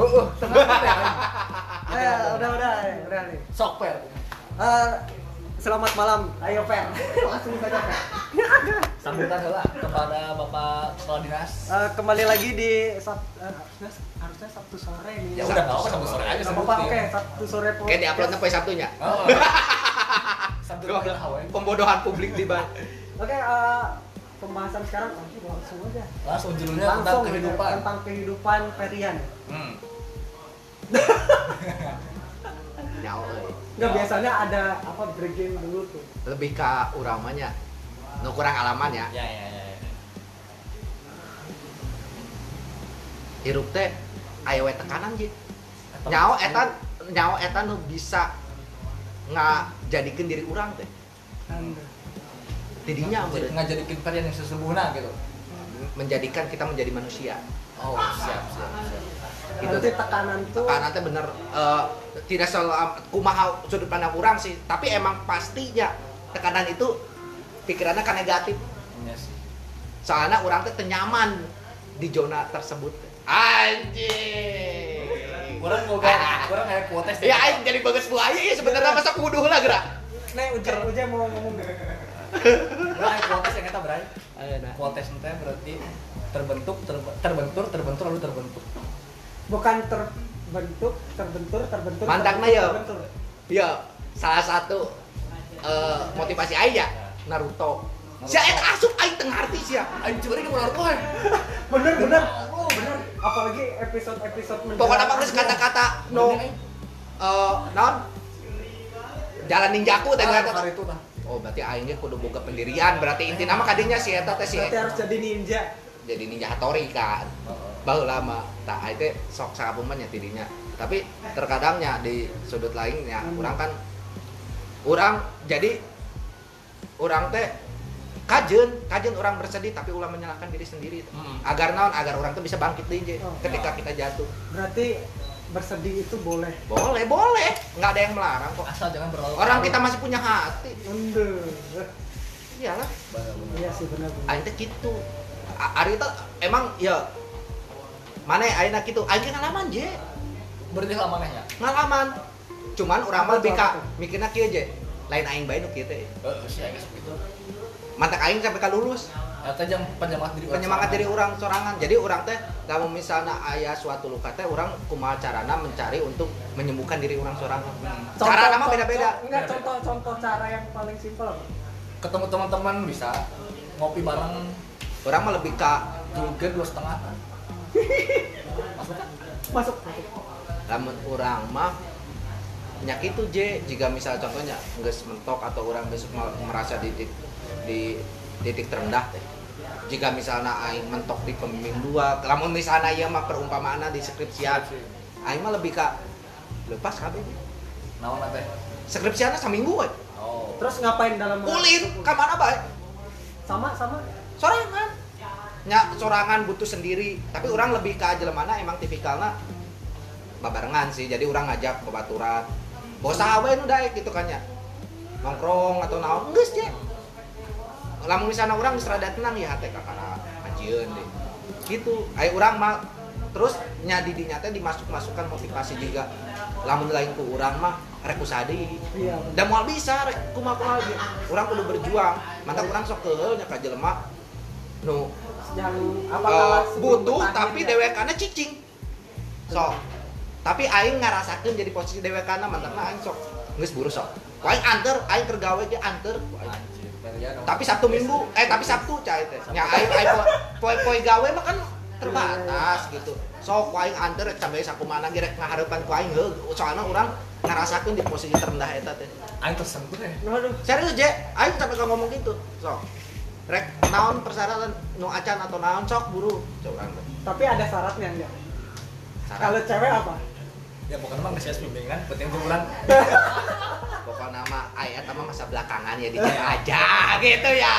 Oh, oh, tengah ya. Eh, udah udah udah nih. Sok per. Eh, selamat malam, ayo Fer. Langsung saja Fer. Sambutan heula kepada Bapak Kepala Dinas. Eh, kembali lagi di Sab eh, harusnya, Sabtu sore nih. Ya udah enggak apa Sabtu sore aja apa-apa, oke, Sabtu sore. Kayak diuploadnya poe Sabtunya. Oh. Sabtu hawe. Pembodohan publik di. Oke, eh, pembahasan sekarang langsung aja. Langsung judulnya tentang Langsung kehidupan. tentang kehidupan Ferian. Hmm. Nggak biasanya ada apa breaking dulu tuh. Lebih ke urang mah nya. Nu kurang alaman ya. Ya ya ya. ya. Hirup teh aya we tekanan. Eta- Nyawa eta nyawa eta nu bisa nggak jadikan diri urang teh. Tidinya Jadi meureun. ngajadikin varian yang sesungguhnya gitu. menjadikan kita menjadi manusia. Oh, siap siap siap. Gitu. Berarti tekanan tuh Karena teh bener eh, tidak selalu kumaha sudut pandang kurang sih, tapi emang pastinya tekanan itu pikirannya kan negatif. Iya sih. Soalnya orang teh nyaman di zona tersebut. Anjing. Kurang boga, kurang kayak kuotes. Ya aing jadi bagus buaya ya sebenarnya masa kuduh lah gerak. Nih ujar ujar mau ngomong Kurang kayak kuotes yang kita. Ayeuna. Kuotes nanti berarti terbentuk, terbe- terbentur, terbentur lalu terbentuk. Bukan terbentuk, terbentur, terbentur. Terbentur, ya. Ya, salah satu eh, motivasi aing ya Naruto. Si eta asup aing teu ngarti sia. Aing curi ke Naruto ya. Bener bener. bener. Apalagi episode episode Pokoknya mah geus kata-kata no eh naon? Jalan ninjaku teh Ah, itu nah. Oh, berarti aingnya kudu boga pendirian. Berarti inti nama kadinya si eta teh si Berarti harus jadi ninja. jadi ninja Hattori kan. Bahu lama. Tak itu sok sabuman ya tidinya. Tapi terkadangnya di sudut lainnya Hmm. orang kan orang jadi orang teh kajen kajen orang bersedih tapi ulah menyalahkan diri sendiri Hmm. agar naon agar orang tuh bisa bangkit deui Oh. ketika kita jatuh Berarti bersedih itu boleh. boleh boleh nggak ada yang melarang kok Asal jangan berlalu. orang kita masih punya hati iyalah. Iya sih benar benar. aing teh gitu teh emang ya mana ayeuna gitu aing ge ngalaman je. Berarti lama nanya. ngalaman. Cuman urang mah lebih ka apa tuh? mikirna kieu je. Lain aing bae nu kieu teh. Heeh, mantak aing sampai ka lulus. Eta jam penyemangat diri. penyemangat diri orang sorangan. Jadi orang teh lamun misalnya aya suatu luka teh orang kumaha carana mencari untuk menyembuhkan diri orang sorangan. Cara nama beda-beda contoh- Enggak contoh contoh cara yang paling simpel apa? Ketemu teman-teman bisa ngopi bareng. Orang mah lebih ka juga dua setengah. Masuk. Lamun orang mah nyak itu je jika misal contohnya nggak mentok atau orang besok merasa di titik di titik terendah teh. Jika misalnya aing mentok di pembimbing dua lamun misalnya ieu mah perumpamaan di skripsian aing mah lebih ka lepas kabeh Naon teh? skripsiannya seminggu we Oh. Terus ngapain dalam kulit ka mana bae Sama sama. sorangan nya sorangan butuh sendiri. Tapi orang lebih ke jelemana emang tipikalnya babarengan sih. Jadi orang ngajak ke baturan bawa sahabat nu daek gitu kan ya. Nongkrong atau naon. Geus je lamun misalnya orang geus rada tenang ya teh kakara ajieun deh. Gitu. Aya urang mah terus nya di dinya teh dimasuk-masukkan motivasi juga. Lamun lain ku urang mah rek usaha deui Iya. dan mau bisa rek. Kumaha kumaha orang kudu berjuang. Mantap orang sok keul nya ka jelema. Nu Apa eh, butuh tapi ya? dewekana cicing. Sok. Tapi aing ngarasakeun jadi posisi dewekana mantapna aing sok. Geus buru sok. Aing anter aing keur gawe ge anter. Perian. tapi Sabtu Minggu eh tapi Sabtu cai teh. Nya aing aing po- poe-poe gawe mah kan terbatas gitu. Sok aing anter sampai sakumaha ge rek ngahareupan ku aing heuh soalna urang ngarasakeun di posisi terendah eta teh. Aing tersentuh ya. Serius je aing sampai ka ngomong gitu. Sok rek naon persyaratan? Nu acan atau naon sok? Buru. Cok urang teh Tapi ada syaratnya enggak? Syarat. Kalau cewek apa? Ya pokoknya mah nggak bimbingan, penting bulan. pokoknya nama ayat sama masa belakangan ya dicek aja gitu ya.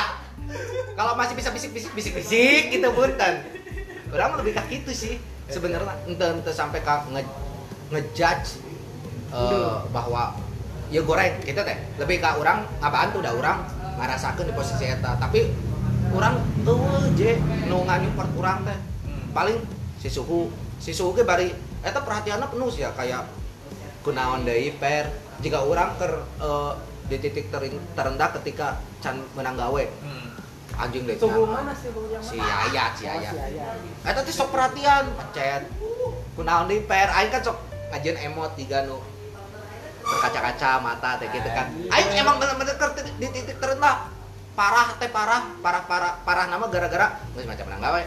Kalau masih bisa bisik bisik bisik bisik gitu punten orang lebih kayak gitu sih sebenarnya. Ente ente sampai ke nge ngejudge eh, bahwa ya goreng gitu teh. Lebih ke orang ngabaan tuh udah orang ngerasakan di posisi eta. Tapi orang tuh je nu nganyumpert orang teh. Paling si suhu si suhu ke bari eta perhatiannya penuh sih ya kayak kunaon deui per jika orang ke eh, di titik terendah ketika can menang gawe. Hmm. anjing deh Tunggu cenah. mana sih si ayat si Oh, ayat si Ayat. eta teh sok perhatian pecet kunaon deui per aing kan sok ngajian emot tiga nu berkaca-kaca mata teh gitu kan. Aing emang bener-bener di titik terendah parah teh parah. Parah parah parah nama gara-gara geus macam menang gawe.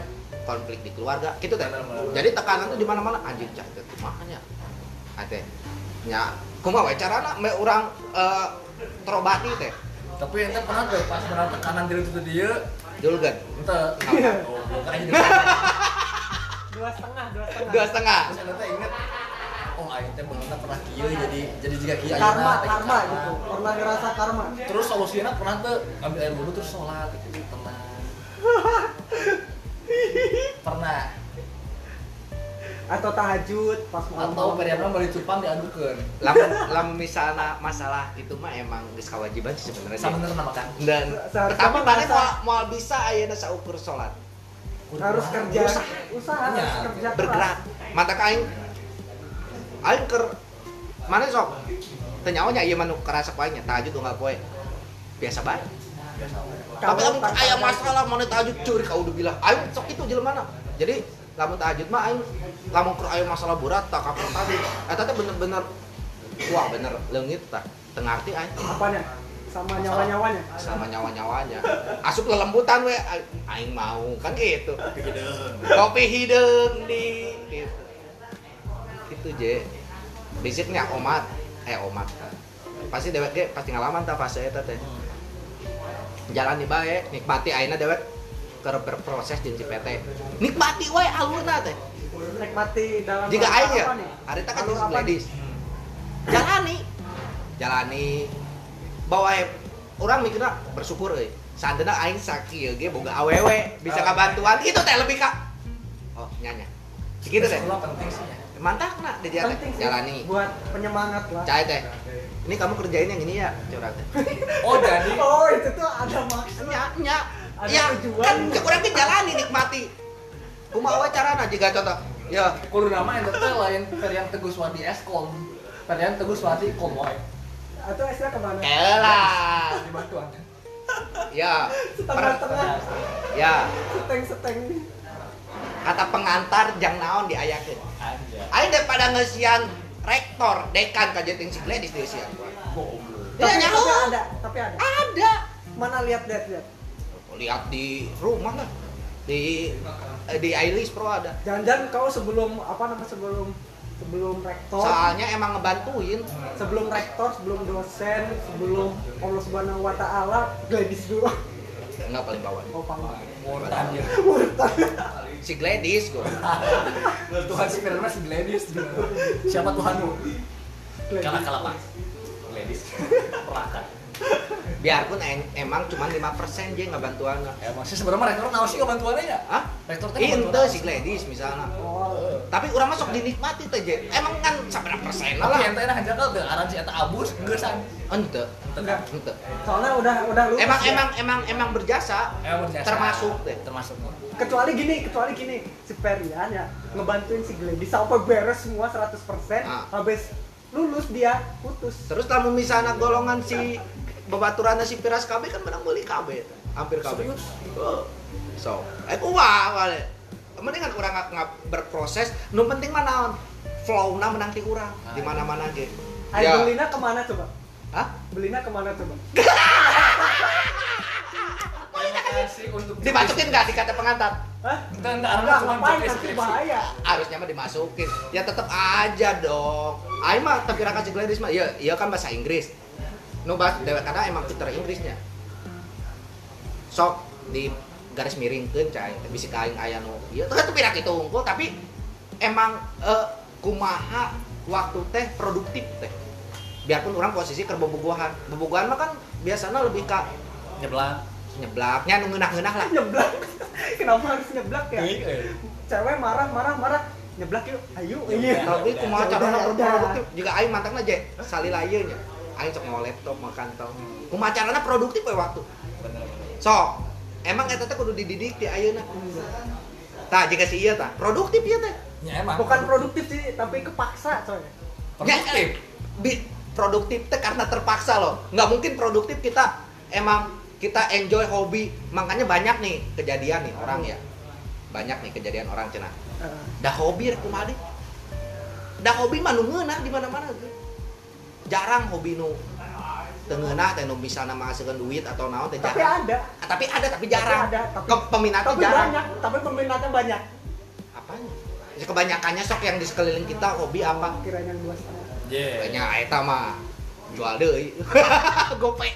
Konflik di keluarga. Gitu teh. Jadi tekanan tuh di mana-mana. Anjing cah teh kumahanya ate nya kumaha we carana? Me urang eh, terobati teh. Tapi ente pernah tuh pas pernah tekanan diri itu dia, julgan ente oh, Dua setengah, dua setengah. dua setengah. Teh inget, oh aing teh bener pernah kieu jadi jadi jika kieu Karma, karma gitu. Pernah ngerasa karma. Terus solusinya pernah tuh ambil air wudhu terus sholat gitu tenang. pernah Atau tahajud pas malam. atau periana balik cupang diadukeun. lamun lamun misalnya masalah itu mah emang geus kewajiban sih sebenarnya Sama bener nama kan. dan Seharusnya tapi mah mana mau mau bisa ayeuna saukur salat harus kerja. Usaha. Usaha harus Ya, kerja bergerak mata aing aing ker mana sok? Teu nyawa nya ieu mah nu kerasa ku aing nya tahajud tunggal poe biasa bae. Tapi aya ada- masalah mana tahajud curi kau udah bilang. Aing sok itu jelema jadi lamun tahajud mah aing lamun keur aya masalah berat tak kapal tahajud eta teh bener-bener wah bener. Leungit tah. Teu ngarti aing. Apanya? Sama nyawa-nyawanya. sama nyawa-nyawanya. Asup lelembutan we. Aing mau kan gitu. Kopi hideung di gitu. Itu je bisiknya omat. Eh omat. Pasti dewek ge pasti ngalaman tah fase eta teh. Jalan di bae nikmati aina dewek. Keur berproses di PT nikmati wae alurna teh. Nikmati dalam jika aing ya apa nih? hari kan nih? ladies. Jalani. Jalani. Bawa orang mikirnya bersyukur euy sandena aing sakieu ge boga awewe. Bisa kabantuan itu teh lebih ka oh nyanya gitu teh. Penting sih ya. Mantap nak. Di dia sih. Jalani. Buat penyemangat lah. cai teh. Ini kamu kerjain yang ini ya? Curhat teh. Oh jadi Oh itu tuh ada maksud. nya nya Ada ya tujuan. kan cek urang ge jalani nikmati. Kumaha carana jika contoh. Ya. Kudu nama ente teh lain perian teguh swadi eskom. Teguh swadi komoy. Atau esnya ke mana? elah. Di batuan. ya. Setengah-setengah. ya. Seteng-seteng. Kata pengantar jang naon diayakeun Aing daripada ngesian rektor dekan kajeting si Gladys di sian Goblok. Ya, Tapi, nyaho. tapi ada, tapi ada. ada Mana lihat lihat lihat. lihat di rumah lah di eh, di Ailis Pro ada Jangan-jangan kau sebelum apa nama sebelum sebelum rektor, soalnya emang ngebantuin sebelum rektor, sebelum dosen, sebelum Allah Subhanahu Wa Taala, gadis dulu. enggak paling bawah Oh panggung. Murtad ya. Si Gladys gue Tuhan si Firman si Gladys. Siapa Tuhanmu? Kalah kalah pak. Gladys. Perakan. biarpun em- emang cuma 5% je ngebantuan Emang sih sebenarnya rektor naon sih bantuannya ya? Hah? Rektor teh Ente ngebantuan si Gladys misalnya Oh, tapi orang masuk dinikmati teh je emang kan seberapa persen Tapi lah ente enak aja kalau aran si eta abus geusan. ente enggak. ente Soalnya udah udah lulus. emang ya. emang emang emang berjasa Emang berjasa. Termasuk deh. Termasuk. kecuali gini, kecuali gini, si Perian ya ngebantuin si Gladys sampai beres semua 100% Ah. habis lulus dia putus. Terus lamun misalnya golongan si babaturanna si Piras KB kan menang beli KB hampir KB. Serius? Oh. So, eh kumaha wale. Mending kan urang nggak nggak berproses, nu penting mah naon? Flow-na menang ti urang di mana-mana ge. Ayo Ya. belinya ke mana coba? Hah? Belinya ke mana coba? Dimasukin nggak di kata pengantar? Hah? Enggak, ngapain nanti bahaya. Harusnya mah dimasukin. Ya tetep aja dong. Aing mah tapi raka si Gladys mah ya iya kan bahasa Inggris. Nu bahas dewek karena emang pinter Inggrisnya. Sok di garis miringkeun cai bisi ka aing aya nu ieu teh tapi rak itu unggul tapi emang eh, kumaha waktu teh produktif teh biarpun orang posisi keur bobogohan bobogohan mah kan biasanya lebih ka Nyeblak. nyeblaknya nu ngeunah-ngeunah lah Nyeblak. Kenapa harus nyeblak ya? Iya. Cewek marah, marah, marah. Nyeblak yuk. Ayo. Iya. tapi kumaha Ya ya udah. berproduktif jika aing mantangna je salila ieu nya aing sok mau laptop mau kantong kumaha carana produktif we waktu Bener bener. Emang eta teh kudu dididik di ayeuna? Tah jika si iya tah produktif ya teh. Ya emang. bukan produktif sih tapi kepaksa coy. Produktif. Ya, bi- produktif teh karena terpaksa loh. Nggak mungkin produktif kita emang kita enjoy hobi. Makanya banyak nih kejadian nih orang ya. Banyak nih kejadian orang cina. Dah hobi rek dah hobi mah nu ngeunah di mana-mana. Tuh jarang hobi nu teu ngeunah teh nu bisa menghasilkan duit atau naon teh tapi ada Ah, tapi ada tapi jarang ada, tapi- Ke- peminatnya tapi jarang banyak tapi peminatnya banyak apanya Ya, kebanyakannya sok yang di sekeliling kita hobi apa kiranya dua setengah Yeah. Kayaknya eta mah jual deui. Gope.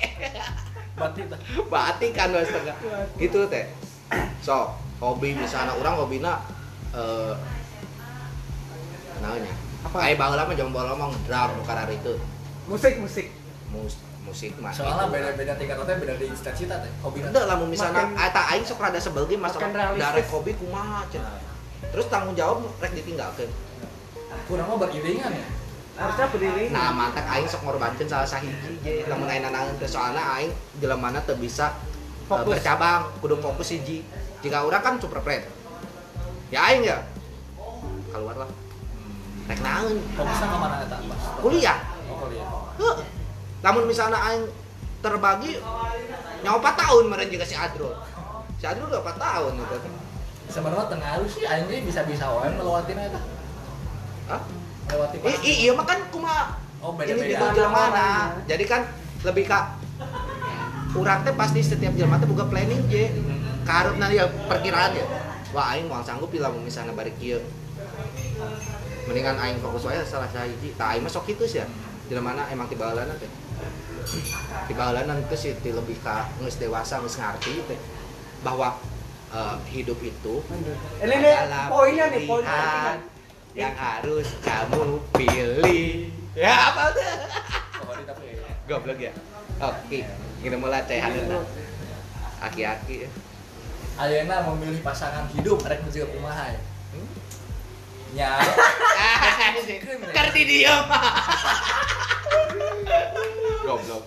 Berarti tah. Batik kan dua setengah. Gitu teh. So, hobi misalnya orang hobina eh naonnya? Apa? Aya baheula mah jeung bola mah drum karar itu. musik musik Mus musik mah. Soalnya itu. beda-beda tingkatannya beda di cita-cita teh. Hobi Udah lamun misalnya Makin- eta aing sok rada sebel ge masalah darek hobi kumaha cenah. Nah, Terus tanggung jawab rek ditinggalkeun. kurang mah beriringan ya. harusnya berdiri Nah, mantak aing sok ngorbankeun salah sahiji je. Lamun aing nanaeun teh soalnya aing jelemana teu bisa eh, Fokus. bercabang, kudu fokus hiji. Jika orang kan super friend. Ya aing ya. Keluar lah. Rek naeun? Fokusnya ke mana eta, Mas? Kuliah. Oh, kuliah. Lamun misalnya aing terbagi nyawa 4 tahun meren juga si Adro. Si Adro udah 4 tahun gitu. Sebenarnya tengah harus sih aing ge bisa-bisa wae ngelewatin eta. Hah? Melewati I, iya mah kan kumaha Oh, ini di beda-beda. jelema Orangnya. mana jadi kan lebih ke urang teh pasti setiap jelema teh buka planning je karutna ya perkiraan ya wah aing moal sanggup bila misalnya bari kieu mendingan aing fokus wae salah sahiji tah aing mah sok kitu sih ya jelema mana emang tiba heulana teh tiba heulana teh sih lebih ka geus dewasa geus ngarti teh bahwa eh, hidup itu ini nih adalah poinnya nih poinnya pilihan yang harus kamu pilih. Ya apa tuh? Ya. goblok ya? Oke kita mulai teh hadeuna aki-aki. Ayeuna memilih pasangan hidup rek menjaga kumaha ya. Nya, Karena dia mah goblok.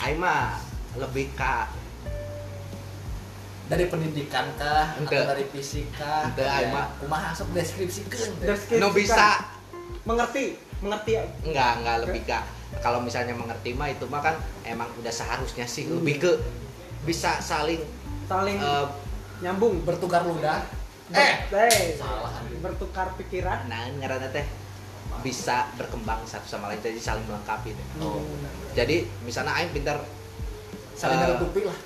Aing mah lebih ka dari pendidikan kah Ente. atau dari fisik kah? Ente, aing mah. kumaha sok deskripsikeun no bisa. Mengerti mengerti. Ya enggak enggak lebih ka. Kalau misalnya mengerti mah itu mah kan emang udah seharusnya sih. Lebih ke bisa saling saling eh, nyambung. Bertukar ludah eh. Eh, salah bertukar pikiran. Nah ngaranna teh bisa berkembang satu sama lain jadi saling melengkapi deh. Oh. Jadi misalnya aing pintar saling menutupi lah.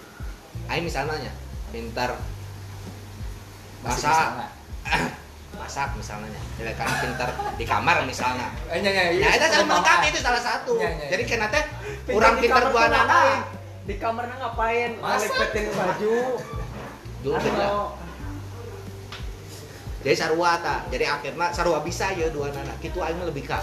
Aing misalnya nya pintar masak. nah. masak misalnya. Ya kan pintar di kamar misalnya. Eh nya nya ya itu saling melengkapi itu salah satu. Iya, iya, jadi iya. kena teh kurang pintar kamar ngapain? nana di kamarnya ngapain? Masak. ngelipetin baju. Dulu Anu, jadi sarua ta. Jadi akhirnya sarua bisa ya dua nana gitu aing lebih ka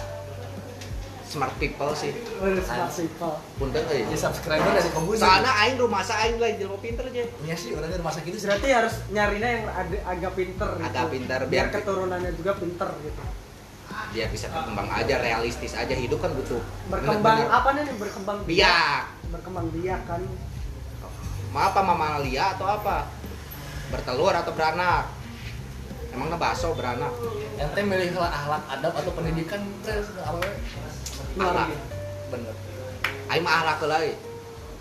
smart people sih. Urus people. Punten euy ya subscriber dari komputer soalnya aing rumah sa aing lain jelema pinter aja Iya sih orangnya rumah sakit itu berarti harus nyarinya yang ada, agak pinter gitu. Agak pinter, biar biar- keturunannya juga pinter gitu. Dia bisa berkembang aja realistis aja. Hidup kan butuh berkembang bener-bener apa nih berkembang biak? Berkembang biak kan. Mau apa mamalia atau apa? Bertelur atau beranak emangnya baso beranak ente milih lah akhlak adab atau pendidikan teh apa we? Akhlak. bener aing mah ahlak lain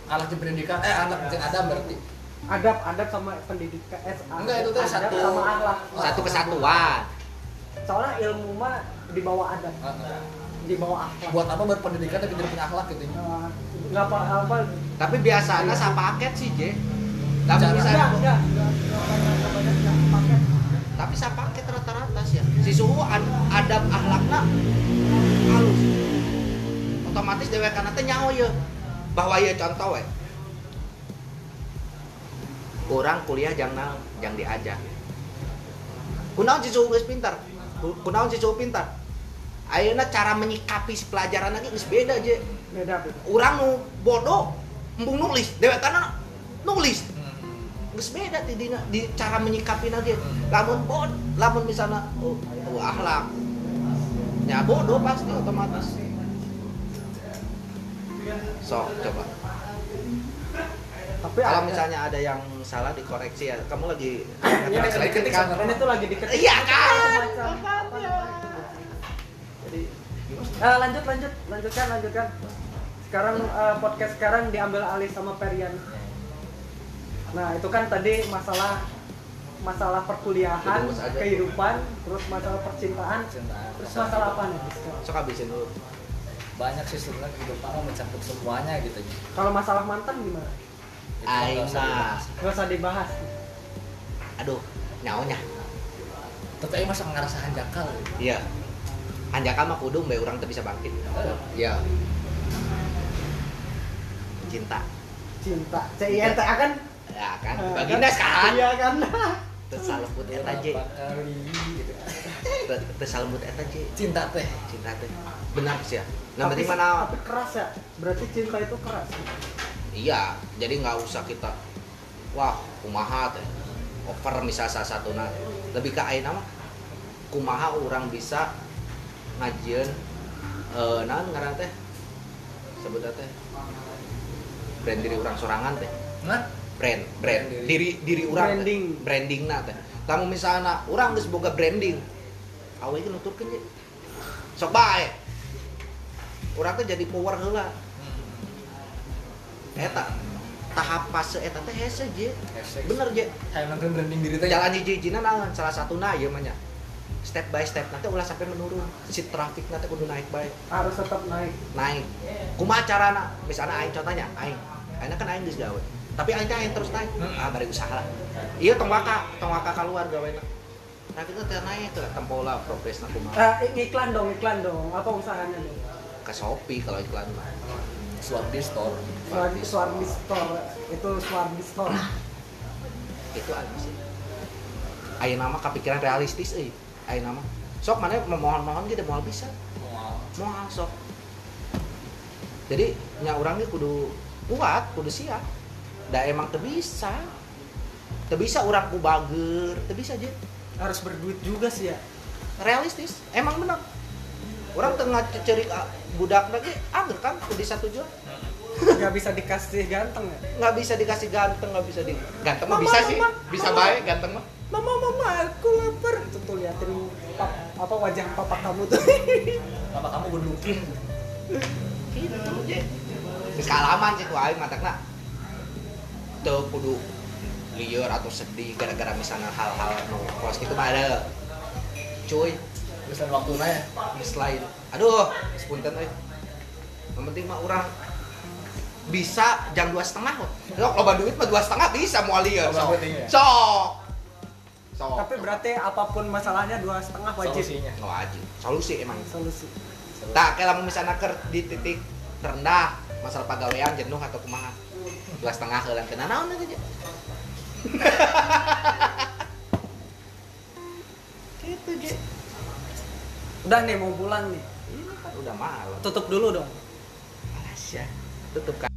akhlak di pendidikan eh akhlak di adab berarti adab adab sama pendidikan eh, Enggak, itu tuh satu- sama akhlak satu kesatuan soalnya ilmu mah di bawah adab di bawah akhlak buat apa berpendidikan tapi tidak punya akhlak gitu Eh, nggak apa apa tapi biasanya sa paket sih je tapi misalnya enggak enggak enggak enggak banyak enggak banyak enggak paket tapi sa paket rata-rata sih ya si suhu ad- adab ahlakna halus. Otomatis dewek kana teh nyaho ya bahwa ya contoh we. Orang kuliah jangan jangan diajak. Kunaon si suhu geus pintar? Ku- kunaon si suhu pintar? Ayeuna cara menyikapi si pelajaran lagi geus beda je beda beda orang nu bodoh embung nulis. Dewek kana nulis geus beda di, dina- di cara menyikapi lagi. Lamun bod lamun misalnya oh, oh akhlak. Ya bodoh pasti otomatis. Sok coba. Tapi kalau misalnya ada yang salah dikoreksi ya. Kamu lagi Selain ketik kan? Ini tuh lagi diketik. Iya, kan? jadi Eh, lanjut lanjut. Lanjutkan lanjutkan. Sekarang eh, podcast sekarang diambil alih sama Perian nah itu kan tadi masalah masalah perkuliahan kehidupan terus masalah percintaan. Cintaan. terus masalah apa nih sekarang? sok habisin dulu. Banyak sih sebenarnya kehidupan mau mencakup semuanya gitu kalau masalah mantan gimana? Itu nggak usah Aina. dibahas. nggak usah dibahas. Aduh nyaunya Tetep masa ngerasa hanjakal. Iya. Anjakan mah kudu mbak orang tuh bisa bangkit. Iya. Cinta. Cinta. CINTA kan ya kan? Eh, bagindas kan? Iya kan? Terus salembut eta J Berapa kali? Gitu. Terus salembut eta J cinta teh. Cinta teh. Benar sih ya. Nah tapi, berarti mana? tapi keras ya? Berarti cinta itu keras. Iya jadi nggak usah kita wah kumaha teh over misal salah satu nah lebih ke ayeuna mah kumaha orang bisa ngajian eh naon ngaran teh? Sebutnya teh brand diri orang sorangan teh. Nah brand brand. Diri diri orang Branding. branding. Nah teh. Kamu misalnya orang geus boga branding. Awe ge nuturkeun je. Sok bae. Orang teh jadi power heula. Eta. Tahap fase eta teh hese je. Bener je. Kayak nonton branding diri teh. Jalan hiji-hijina naon salah satu na ieu mah nya. Step by step nanti ulah sampai menurun. Si traffic nanti kudu naik baik harus tetap naik. Naik. Kumaha carana? Misalnya aing contohnya aing. Aing kan aing geus gawe tapi teh aing terus naik. Hmm. ah bari usaha lah. Iya tong waka. Tong waka keluar gawena nah kita teh naik tuh tempo lah progres na kumaha Eh, iklan dong iklan dong. Apa usahanya dong? Ke Shopee kalau iklan mah. Swardi store. Swardi Swardi Store. Itu Swardi Store. Itu aja sih. Ayo nama kepikiran realistis euy ayo nama. Sok mana memohon-mohon gitu moal bisa. Moal sok. Jadi nya orang ge kudu kuat kudu siap da emang teu bisa teu bisa urang ku bager bisa aja harus berduit juga sih ya. Realistis emang bener. Orang tengah ceri budak lagi anger kan di satu jual nggak bisa dikasih ganteng ya? Nggak bisa dikasih ganteng nggak bisa di ganteng mah Mama, bisa sih. mama, bisa mama. baik ganteng mah. Mama mama aku lapar. Tuh liatin pap, apa wajah papa kamu tuh. Apa kamu berlukin gitu je. Geus kaalaman sih ku aing matakna teu kudu lieur atau sedih gara-gara misalnya hal-hal nu kos gitu mah ada. Cuy. Terusan waktu nanya geus lain aduh sepunten euy yang penting mah orang bisa jam dua setengah. Sok, loba duit mah dua setengah bisa mau sok. penting ya? sok. Sok. Tapi berarti apa pun masalahnya dua setengah wajib. Solusinya. Nggak wajib. Solusi emang. Solusi. Tak kayak lamun misalnya ker di titik terendah masalah pagawean jenuh atau kumaha dua setengah heula kena naon aja gitu je udah nih mau pulang nih. Ini kan udah malam. Tutup dulu dong. Malas ya. Tutup kan